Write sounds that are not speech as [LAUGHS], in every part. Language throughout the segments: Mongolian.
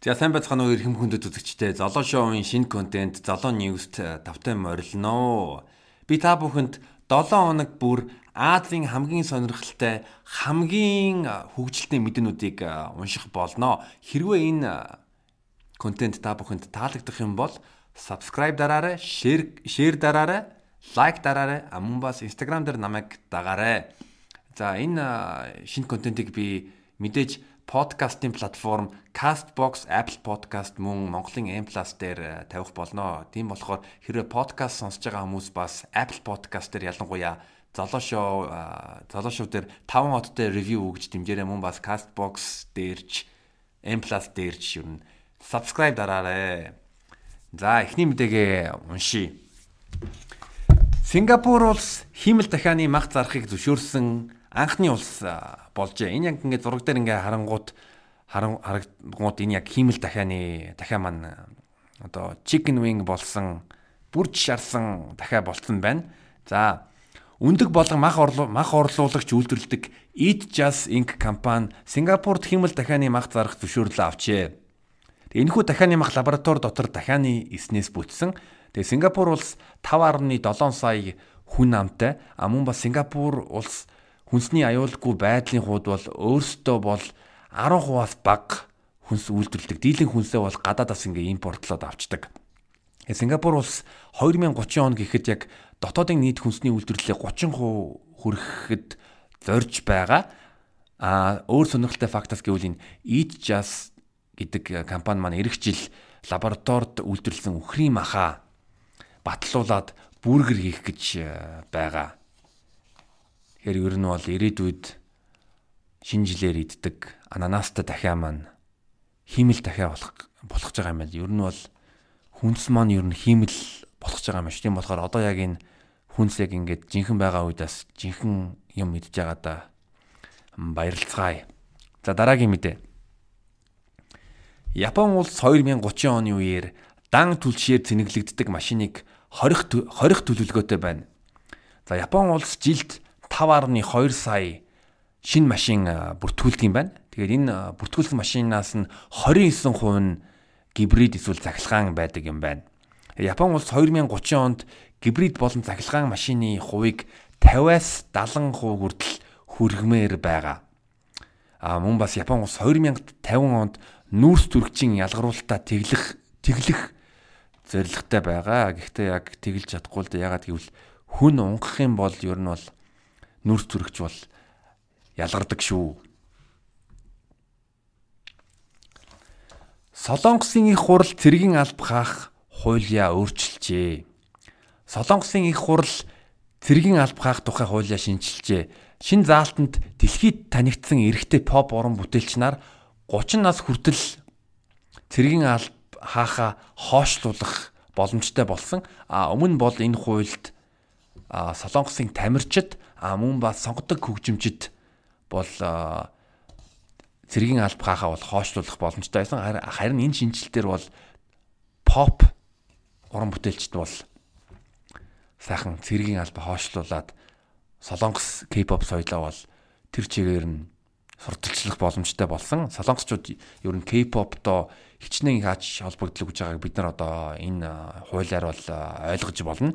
За сайн байцгаана уу эрхэм хүндэт үзэгчдээ. Золоо шоуын шинэ контент Золоо Ньюст тавтай морилно. Би та бүхэнд 7 хоног бүр Азийн хамгийн сонирхолтой хамгийн хөгжилтэй мэдэнүүдийг унших болно. Хэрвээ энэ контент та бүхэнд таалагдах юм бол subscribe дараарай, share share дараарай, like дараарай. Мөн бас Instagram дээр намайг дагаарай. За энэ шинэ контентийг би мэдээж подкастын платформ Castbox, Apple Podcast мөн Монголын M+ дээр э, тавих болно. Тийм болохоор хэрвээ подкаст сонсож байгаа хүмүүс бас Apple Podcast дээр ялангуяа Золоо шоу э, Золоо шоу дээр 5 хоттой ревю өгж дэмжээрэй мөн бас Castbox дээрч M+ дээрч юу н subscribe дараарай. За эхний мэдээгээ уншийе. Сингапур улс хиймэл дахианы мах зархыг зөвшөөрсөн анхны улс болжээ. Энэ яг ингээд зураг дээр ингээ харангууд харангууд энэ яг хиймэл дахианы дахиа маань одоо chicken wing болсон бүрж шарсан дахиа болцсон байна. За өндөг болон мах мах орлуулагч үйлдвэрлэдэг Eat Just Inc компани Сингапурт хиймэл дахианы мах зарах зөвшөөрлөө авчээ. Энэхүү дахианы мах лаборатори дотор дахианы эснээс бүтсэн. Тэгээ Сингапур улс 5.7 сая хүн амтай, а мөн бас Сингапур улс хүнсний аюулгүй байдлын хувьд бол өөрсдөө бол 10%-аас бага хүнс үйлдвэрлэдэг. Дийлэн хүнсээ бол гадаадаас ингээ импортлоод авчдаг. Э, Сингапур улс 2030 он гэхэд яг дотоодын нийт хүнсний үйлдвэрлэлээ 30% хүрэхэд зорж байгаа. А өөр сонирхолтой фактас гэвэл энэ Eat Just гэдэг компани маань эх жил лабораторид үйлдвэрлэсэн үхрийн маха батлуулаад бүргэр хийх гэж э, байгаа. Тэгэхээр ер нь бол ирээдүйд шинэ жилээр иддэг ананастай дахиа маань хиймэл дахиа болох болох байгаа юм байна. Ер нь бол хүнс маань ер нь хиймэл болох байгаа юм шүү. Тийм болохоор одоо яг энэ хүнс яг ингээд жинхэн байгаа үедээс жинхэн юм идж байгаа да баярлцгаая. За дараагийн мэдээ. Япон улс 2030 оны үеэр дан түлшээр цэнэглэгддэг машиныг хорих хорих төлөвлөгөөтэй байна. За Япон улс жилд 5.2 сая шинэ машин бүртгүүлдэг юм байна. Тэгээд энэ бүртгүүлсэн машинаас нь 29% нь гибрид эсвэл цахилгаан байдаг юм байна. Япон улс 2030 онд гибрид болон цахилгаан машины хувийг 50-аас 70% хүртэл хүргэмээр байгаа. А мөн бас Япон улс 2050 онд нүүрс төрөгчийн ялгаруулалтаа тэглэх тэглэх зорилготой байгаа. Гэхдээ яг тэглэж чадахгүй л ягаад гэвэл хүн унгах юм бол ер нь бол нүрс зүрэгч бол ялгардаг шүү. Солонгосын их хурл цэргийн алба хаах хуулиа өөрчилжээ. Солонгосын их хурл цэргийн алба хаах тухай хуулиа шинжилжээ. Шин заалтанд дэлхийд танигдсан эрэгтэй поп уран бүтээлч нар 30 нас хүртэл цэргийн алба хаахаа хоошлуулах боломжтой болсон. А өмнө бол энэ хуульд Солонгосын тамирчид а мөн бас сонгодог хөгжимчд бол цэргийн алба хаахаа бол хоошлуулах боломжтой байсан. Харин энэ шинжилтээр бол pop уран бүтээлчд бол сайхан цэргийн алба хоошлуулад солонгос K-pop соёлоо бол тэр чигээр нь сурталчлах боломжтой болсон. Солонгосчууд ер нь K-pop-то хичнээн хаач холбогдлоо гэж байгааг бид нар одоо энэ хуулиар бол ойлгож болно.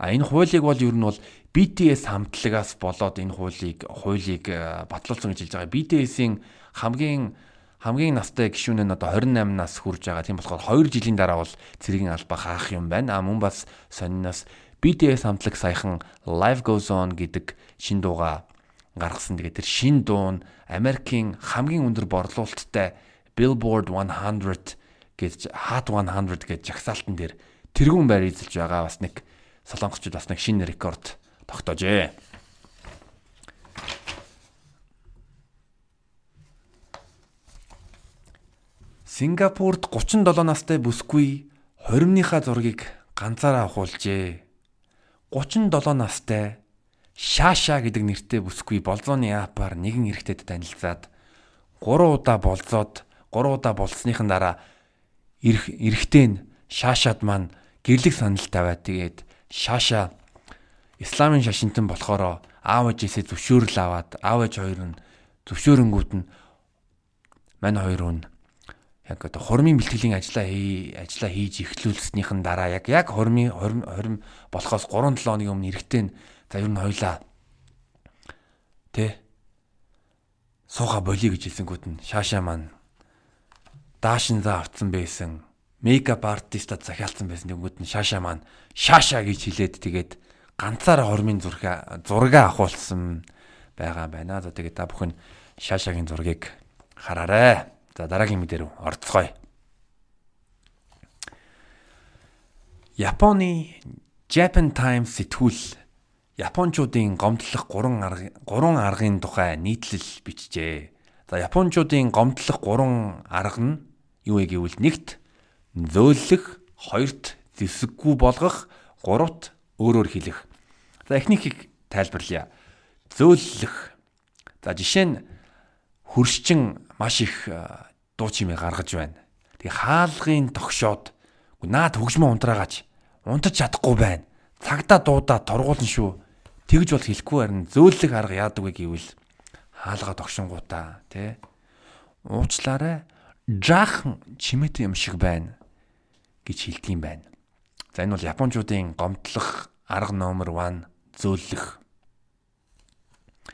А энэ хуулийг бол ер нь бол BTS хамтлагаас болоод энэ хуулийг хуулийг э, батлуулсан гэж хэлж байгаа. BTS-ийн хамгийн хамгийн настай гишүүн нь одоо 28 нас хүрж байгаа. Тийм болохоор 2 жилийн дараа бол цэргийн алба хаах юм байна. А мөн бас сонноос BTS хамтлаг саяхан Live Goes On гэдэг шин дууга гаргасан. Тэгээд тэр шин дуу нь Америкийн хамгийн өндөр борлуулалттай Billboard 100 гэж Hot 100 гэж жагсаалтан дээр тэргүүн байр эзэлж байгаа бас нэг солонгосчууд бас нэг шинэ рекорд тогтоожээ. Сингапурт 37 настай бүсгүй хоримныхаа зургийг ганцаараа авахулжээ. 37 настай Шаша гэдэг нэртэй бүсгүй болзооны апаар нэгэн эрэгтэйд танилцаад 3 удаа болзоод 3 удаа болсныхан дараа эрэгтэй нь Шашад маань гэрлэг санал тавиад тэгээд Шаша исламын шашинтан болохоор аав ээжээсээ зөвшөөрөл аваад аав ээж хоёр нь зөвшөөрөнгүүд нь мань хоёр нь яг одоо хурмын бэлтгэлийн ажлаа хий ажлаа хийж эхлүүлснийхэн дараа яг яг хурмын хурим хурим болохоос 3 7 хоногийн өмнө эрэхтэй за ер нь хоёлаа тэ сууга болиё гэж хэлсэнгүүт нь шаашаа маань даашин за авцсан байсан мейкап артистад захиалсан байсан тэнгүүд нь шаашаа маань шаашаа гэж хэлээд тэгээд ганцаараа хормын зураг зураг авахулсан байгаа байна. За тэгээд та бүхэн шаашаагийн зургийг хараарай. За дараагийн мэдээ рүү орцгоё. Японы Japan Times сэтгүүл Япончуудын гомдлох 3 арга 3 аргын тухай нийтлэл бичжээ. За Япончуудын гомдлох 3 арга нь юу вэ гэвэл нэгт зөөлөх, хоёрт зэвсэггүй болгох, гуравт өөрөөр хэлэх. За эхнийхийг тайлбарлая. Зөөлөх. За жишээ нь хөршчин маш их дуу чимээ гаргаж байна. Тэгээ хаалгын тогшоод наад хөгжмөө унтраагач унтаж чадахгүй байна. Цагдаа дуудаа торгуулна шүү. Тэгж бол хэлэхгүй харин зөөлөх арга яадаг вэ гэвэл хаалгаа тогшингуудаа тий уучлаарай жаахан чимээтэй юм шиг байна гэж хэлдэг юм байна. За энэ бол японочдын гомдлох арга номер 1 зөөлөх.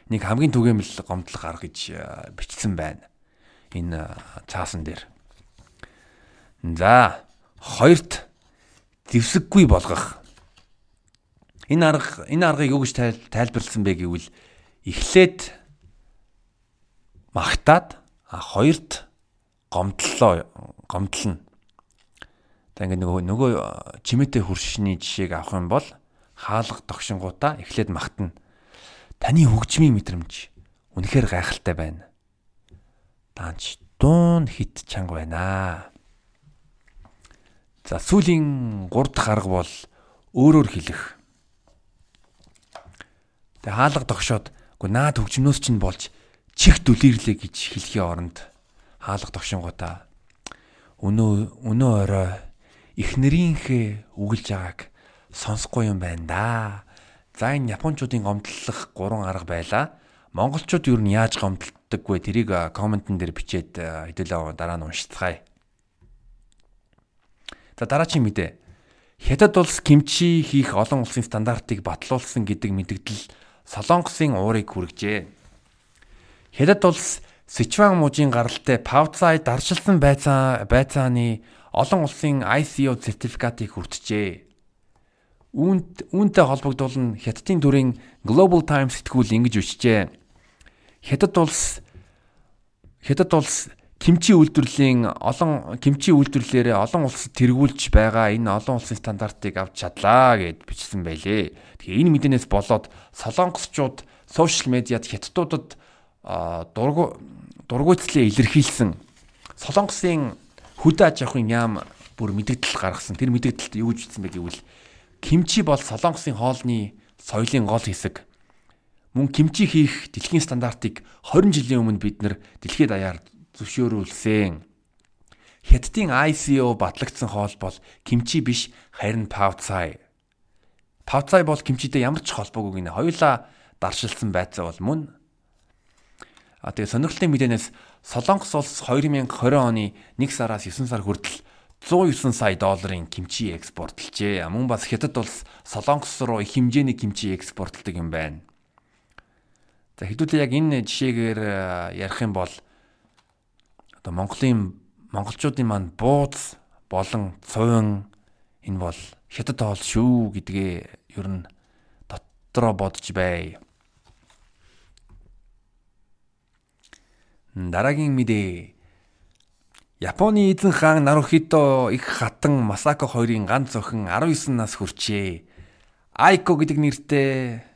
Нэг хамгийн түгээмэл гомдлох арга гэж бичсэн байна энэ цаасан дээр. За хоёрт зэвсэггүй болгох. Энэ арга энэ аргыг юу гэж тайлбарласан бэ гэвэл эхлээд магтаад хоёрт гомдлоо гомдлно. За ингээд нөгөө нөгөө чимээтэй хуршны жишээг авах юм бол хаалга тогшингуудаа эхлээд магтана. Таны хөгжмийн мэдрэмж үнэхээр гайхалтай байна даанч дуун хит чанга байна. За сүүлийн 3 дахь арга бол өөрөөр хэлэх. Тэг хаалга тогшоод үгүй наад хөгжмнөөс чинь болж чих дүлээрлээ гэж хэлхийн оронд хаалга тогшингуудаа өнөө өнөө орой их нэрийнхээ үгэлж байгааг сонсохгүй юм байна да. За энэ японочдын гомдлох 3 арга байлаа. Монголчууд юу нь яаж гомдлдог вэ? Тэрийг комментэн дээр бичээд хэдүүлээ дараа нь уншицгаая. За дараагийн мэдээ. Хятад улс кимчи хийх олон улсын стандартыг батлуулсан гэдэг мэдэгдэл Солонгосын уурыг хүргэжээ. Хятад улс Сичван мужийн гаралтай Павцай даршилсан байцаа байцааны олон улсын ICO сертификатыг хүртжээ. Үүнд үүнтэй холбогдуулан Хятадын дүрийн Global Times сэтгүүл ингэж өчжээ. Хятад улс Хятад улс кимчи үйлдвэрлэлийн олон кимчи үйлдвэрлэлээрээ олон улсад тэргүүлж байгаа энэ олон улсын стандартыг авч чадлаа гэд бичсэн байлээ. Тэгэхээр энэ мэдээнээс болоод солонгосчууд сошиал медиад хятадуудад дургу дургуйцлээ илэрхийлсэн солонгосын хөдөө аж ахуйн яам бүр мэдээлэл гаргасан. Тэр мэдээлэлд юу гэж хэлсэн бэ гэвэл кимчи бол солонгосын хоолны соёлын гол хэсэг. Мөн кимчи хийх дэлхийн стандартыг 20 жилийн өмнө бид нэр дэлхийд даяар зөвшөөрүүлсэн. Хятадын ICO батлагдсан хоол бол кимчи биш харин павцай. Павцай бол кимчитэй ямар ч холбоогүй гинэ. Хоёулаа даршилсан байцаа бол мөн. А тэгээ сонирхолтой мэдээнээс Солонгос улс 2020 оны 1 сараас 9 сар хүртэл 109 сая долларын кимчи экспортлжээ. Мөн бас Хятад улс Солонгос руу их хэмжээний кимчи экспортлдог юм байна. За хэдүүлээ яг энэ жишээгээр э, ярих юм бол одоо Монголын монголчуудын маань бууз болон цувин энэ бол Хятад хоол шүү гэдгээ ер нь дотроо бодож бай. Дараагийн мэдээ Японы эзэн хаан Нарухито их хатан Масако хоёрын ганц охин 19 нас хүрчээ. Айко гэдэг нэртэй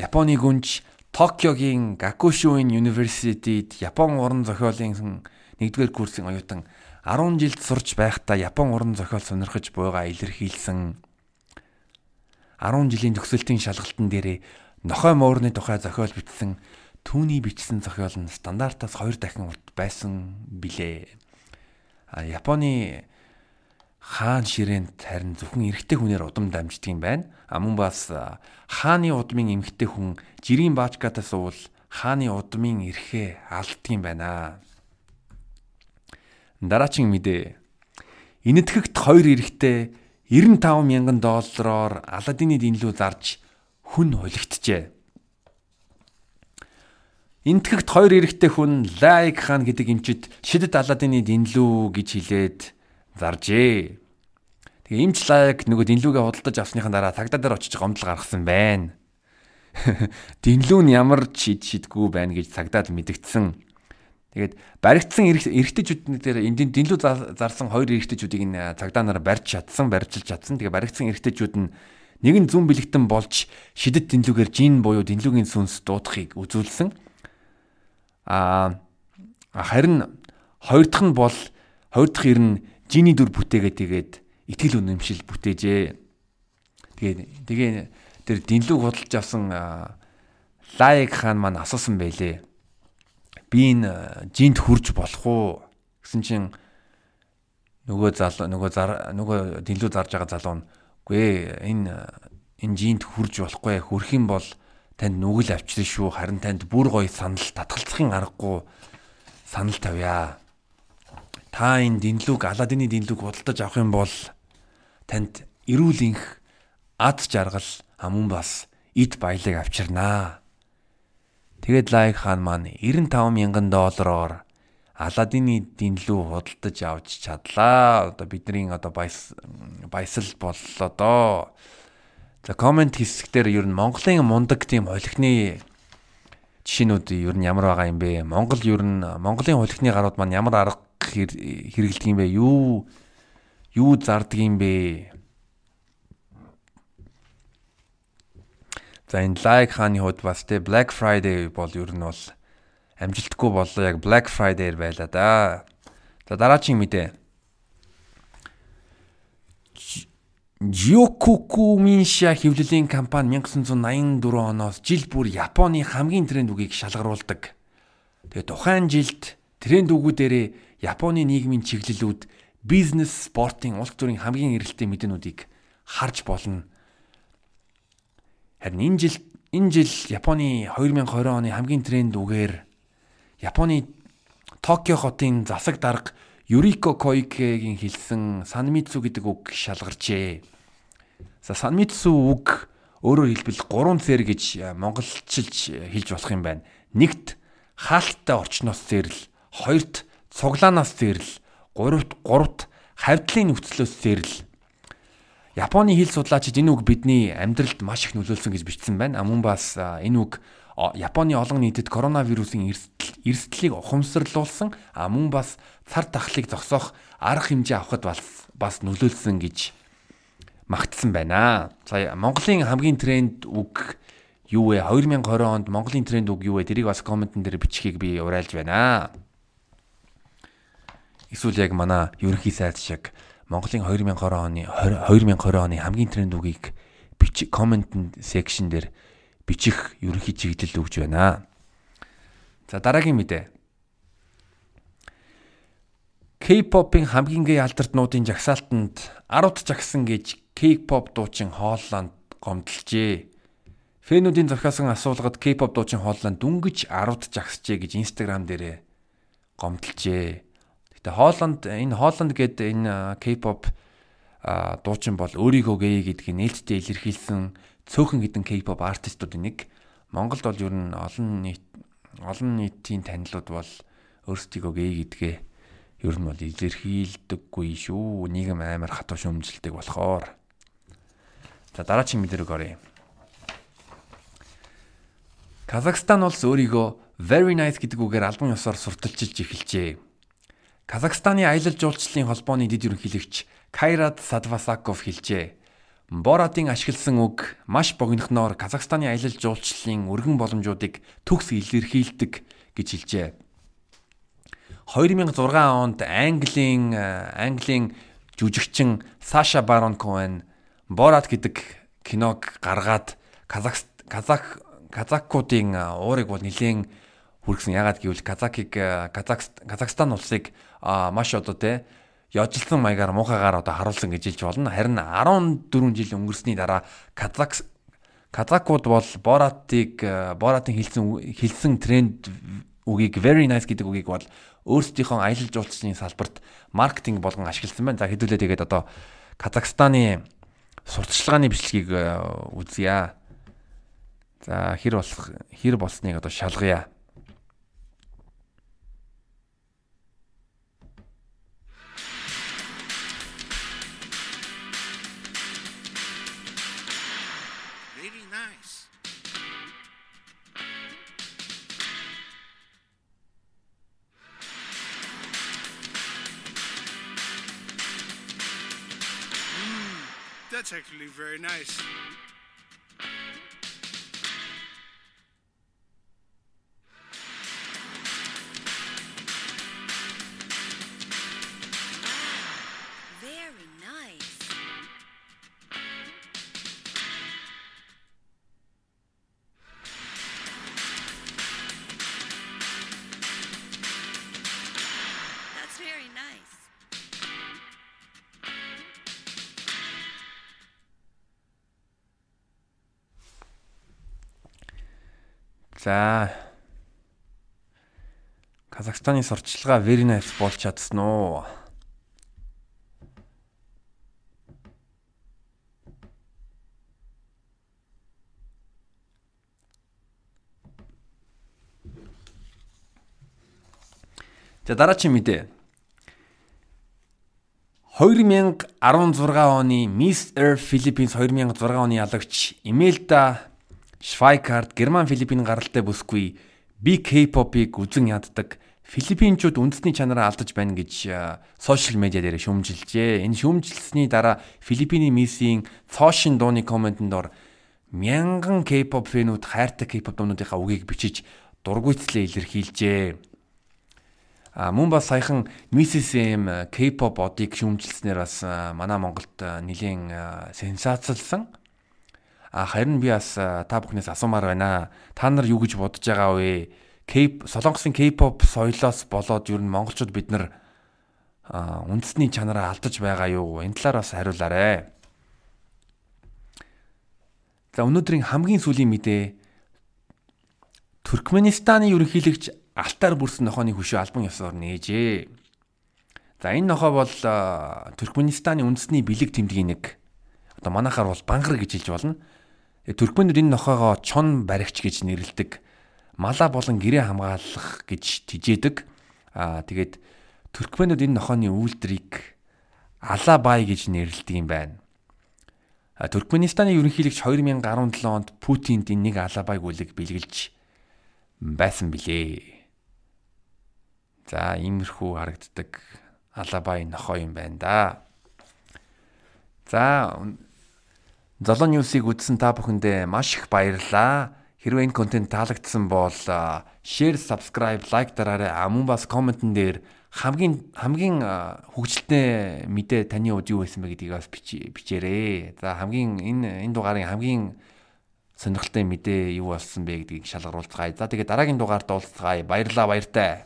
Японы гүнж Токиогийн Gakushuin University-д Япон уран зохиолын 1-р курсын оюутан 10 жилд сурч байхдаа Япон уран зохиол сонирхож буйгаа илэрхийлсэн. 10 жилийн төгсөлтийн шалгалтын дээрээ нохой муурны тухай зохиол бичсэн. Түүний бичсэн зохиол нь стандартаас 2 дахин урт байсан билээ. Японы хаан ширээнд харин зөвхөн эрэгтэй хүнээр удам дамждаг юм байна. А мөн бас хааны удмын эмэгтэй хүн жирийн баачкатаас уул хааны удмын эрхээ алддаг юм байна. Дараачин мэдээ. Инэтгэгт хоёр эрэхтэй 95 мянган доллараар Аладдины дэнлүү зарж хүн холигдчихэ. Интгэгт хоёр эрэхтэй хүн Лайк хаан гэдэг эмчит шидэт Аладдины дэнлүү гэж хэлээд заржээ. Тэгээ эмч Лайк нөгөө дэнлүүгээ худалдаж авсныхан дараа цагдаа дээр очиж гомдол гаргасан байна. [LAUGHS] Дэнлүү нь ямар шид шидгүү байна гэж цагдаад мэдгдсэн. Тэгээд баригдсан эрэгтэйчүүд дээр энэ дэнлүү зарсан хоёр эрэгтэйчүүдийг нь цагдаа нараа барьж чадсан, барьчилж чадсан. Тэгээд баригдсан эрэгтэйчүүд нь нэгэн зүүн бэлэгтэн болж шидэт дэнлүүгээр жин буюу дэнлүүгийн сүнс дуудахыг үзүүлсэн. Аа харин хоёр дахь нь бол хоёр дахь ер нь жиний дүр бүтээгээд тэгээд итгэл үнэмшил бүтээжээ. Тэгээд тэгээ тэр дэнлүүг худалж авсан лайк хаан маань асуусан байлээ би энэ жинт хурж болох уу гэсэн чинь нөгөө залуу нөгөө зар нөгөө дэлүү зарж байгаа залуу нь үгүй энэ энэ жинт хурж болохгүй хөрх юм бол танд нүгэл авчирна шүү харин танд бүр гоё санал татгалзахын аргагүй санал тавья та энэ дэнлүүг аладдины дэнлүүг худалдаж авах юм бол танд эрүүл инх ад жаргал амун бас эд баялаг авчирнаа Тэгээд лайк хаан маань 95 мянган доллараар Аладдины дэнлүү худалдаж авч чадлаа. Одоо бидний одоо баяс баясал боллоо доо. За комент хэсгээр ер нь Монголын мундаг тийм холихны жишээнүүд ер нь ямар байгаа юм бэ? Монгол ер нь Монголын холихны гарууд маань ямар арга хэрэгэлдэг юм бэ? Юу юу зардаг юм бэ? За энэ Like хааны хувьд бас те Black Friday бол ер нь бол амжилтгүй боллоо яг Black Friday-ээр байла да. За дараагийн мэдээ. Jyokuku Minsha хэвлэлийн компани 1984 оноос жил бүр Японы хамгийн тренд үгийг шалгаруулдаг. Тэгээ тухайн жилд тренд үгүүдээрээ Японы нийгмийн чиглэлүүд бизнес, спортын улс төрийн хамгийн эрэлттэй мэдээнүүдийг харж болно Харин энэ жил энэ жил Японы 2020 оны хамгийн тренд үгээр Японы Токио хотын засаг дарга Юрико Койкегийн хэлсэн Санмитсу гэдэг үг шалгарчээ. За Санмитсу үг өөрөөр хэлбэл 3 цэр гэж монголчилж хэлж болох юм байна. Нэгт хаалттай орчноос зэрл, хоёрт цуглаанаас зэрл, гуравт гуравт хавьтлын нөхцлөөс зэрл, Японы хэл судлаачид энэ үг бидний амьдралд маш их нөлөөлсөн гэж бичсэн байна. Мөн бас энэ үг Японы олон нийтэд коронавирусын эрсдлийг ухамсарлуулсан а мөн бас цар тахлыг зогсоох арга хэмжээ авахд бас нөлөөлсөн гэж магтсан байна. За Монголын хамгийн тренд үг юу вэ? 2020 онд Монголын тренд үг юу вэ? Тэрийг бас комментэн дээр бичихийг би урайлж байна. Эсвэл яг манай ерөнхий сайд шиг Монголын 2020 оны 2020 оны хамгийн тренд үгийг бичих коммент секшн дээр бичих ерөнхий чиглэл өгж байна. За дараагийн мэдээ. K-pop-ын хамгийн гэй алдартнуудын жагсаалтанд 10-т жагсан гэж K-pop дуучин Хоолланд гомдлжээ. Фэнүүдийн зохиосон асуулгад K-pop дуучин Хоолланд дүнгиж 10-т жагсжээ гэж Instagram дээр гомдлжээ. Тэгээ Хооланд энэ Хооланд гээд энэ K-pop дуучин бол өөрийгөө гэй гэдгийг нээлттэй илэрхийлсэн цөөхөн хідэн K-pop артистуудын нэг. Монголд бол ер нь олон нийт олон нийтийн танилуд бол өөрсдийгөө гэй гэдгээ ер нь бол илэрхийлдэггүй шүү. Нийгэм амар хатуу шөмжилдэг болохоор. За дараагийн мэдрээг оръё. Казахстан улс өөрийгөө very nice гэдэг үгээр албан ёсоор сурталчилж эхэлжээ. Казахстаны аялал жуулчлалын холбооны дэд ерөнхийлөгч Кайрат Садвасаков хэлжээ. Боратын ашигласан үг маш богинохноор Казахстаны аялал жуулчлалын өргөн боломжуудыг төгс илэрхийлдэг гэж хэлжээ. 2006 онд Английн Английн жүжигчин Саша Барон Коэн Борат гэдэг киног гаргаад Казах Казах казакуудын уурыг бол нэлээд хүргэсэн. Ягаад гэвэл казакийг Казахстан улсыг маш одоо те яожилсан маягаар муухагаар одоо харуулсан гэж хэлж болно. Харин 14 жил өнгөрсний дараа Казак Казакууд бол Боратыг Боратын хэлсэн хэлсэн тренд үгийг very nice гэдэг үгийг бол өөрсдийнхөө аялал жуулчлалын салбарт маркетинг болгон ашигласан байна. За хэдүүлээ тэгээд одоо Казахстаны сурталчилгааны бичлэгийг э, үзье. За хэр болох хэр болсныг одоо шалгая. That's actually very nice. За Казахстаны сурталчилгаа nice болж чадсан уу? За дараагийн мэдээ. 2016 оны Miss Earth Philippines 2006 оны ялагч Имельда Швайкарт Герман Филиппин гаралтай бүсгүй би K-pop-ыг үзэн яддаг Филиппинчууд үндэсний чанараа алдаж байна гэж сошиал медиа дээр шүүмжилжээ. Энэ шүүмжилсний дараа Филиппиний Миссийн цоошин дууны комментэнд ор мянган K-pop фэнүүд хайртай K-pop дуунуудынхаа үгийг бичиж дургуйцлээ илэрхийлжээ. А мөн бас саяхан Mrs M K-pop одыг шүүмжилснээр бас манай Монголд нэлийн сенсацлсан. Харин би бас та бүхнээс асуумаар байна. Та нар юу гэж бодож байгаа вэ? K Солонгосын K-pop соёлоос болоод ер нь монголчууд бид нар үндэсний чанараа алдаж байгаа юу? Энэ талаар бас хариулаарай. За өнөөдрийн хамгийн сүүлийн мэдээ Туркменистаны ерөнхийлөгч алтаар бүрсэн нохооны хөшөө албан ёсоор нээжээ. За энэ нохоо бол Туркменистаны үндэсний бэлэг тэмдгийн нэг одоо манайхаар бол бангар гэж хэлж болно. Туркменууд энэ нохоогоо чон баригч гэж нэрлэдэг мала болон гэрээ хамгаалах гэж тижээдэг. Аа тэгээд Туркменууд энэ нохооны үйлдвэрийг Алабай гэж нэрлэдэг юм байна. Туркменистаны ерөнхийлөгч 2017 онд Путинд энэ нэг Алабайг үлэг бэлгэлж байсан билээ. За иймэрхүү харагддаг Алабай нохоо юм байна да. За Золоо ньюсыг үзсэн та бүхэндээ маш их баярлалаа. Хэрвээ энэ контент таалагдсан бол share, subscribe, like дараарай. А мөн бас комментэн дээр хамгийн хамгийн хөгжилтэй мэдээ таны уд юу байсан бэ гэдгийг бас бичээрэй. За хамгийн энэ энэ дугаарын хамгийн сонирхолтой мэдээ юу болсон бэ гэдгийг шалгаруулцгаая. За тэгээд дараагийн дугаард уулзцгаая. Баярлалаа, баяртай.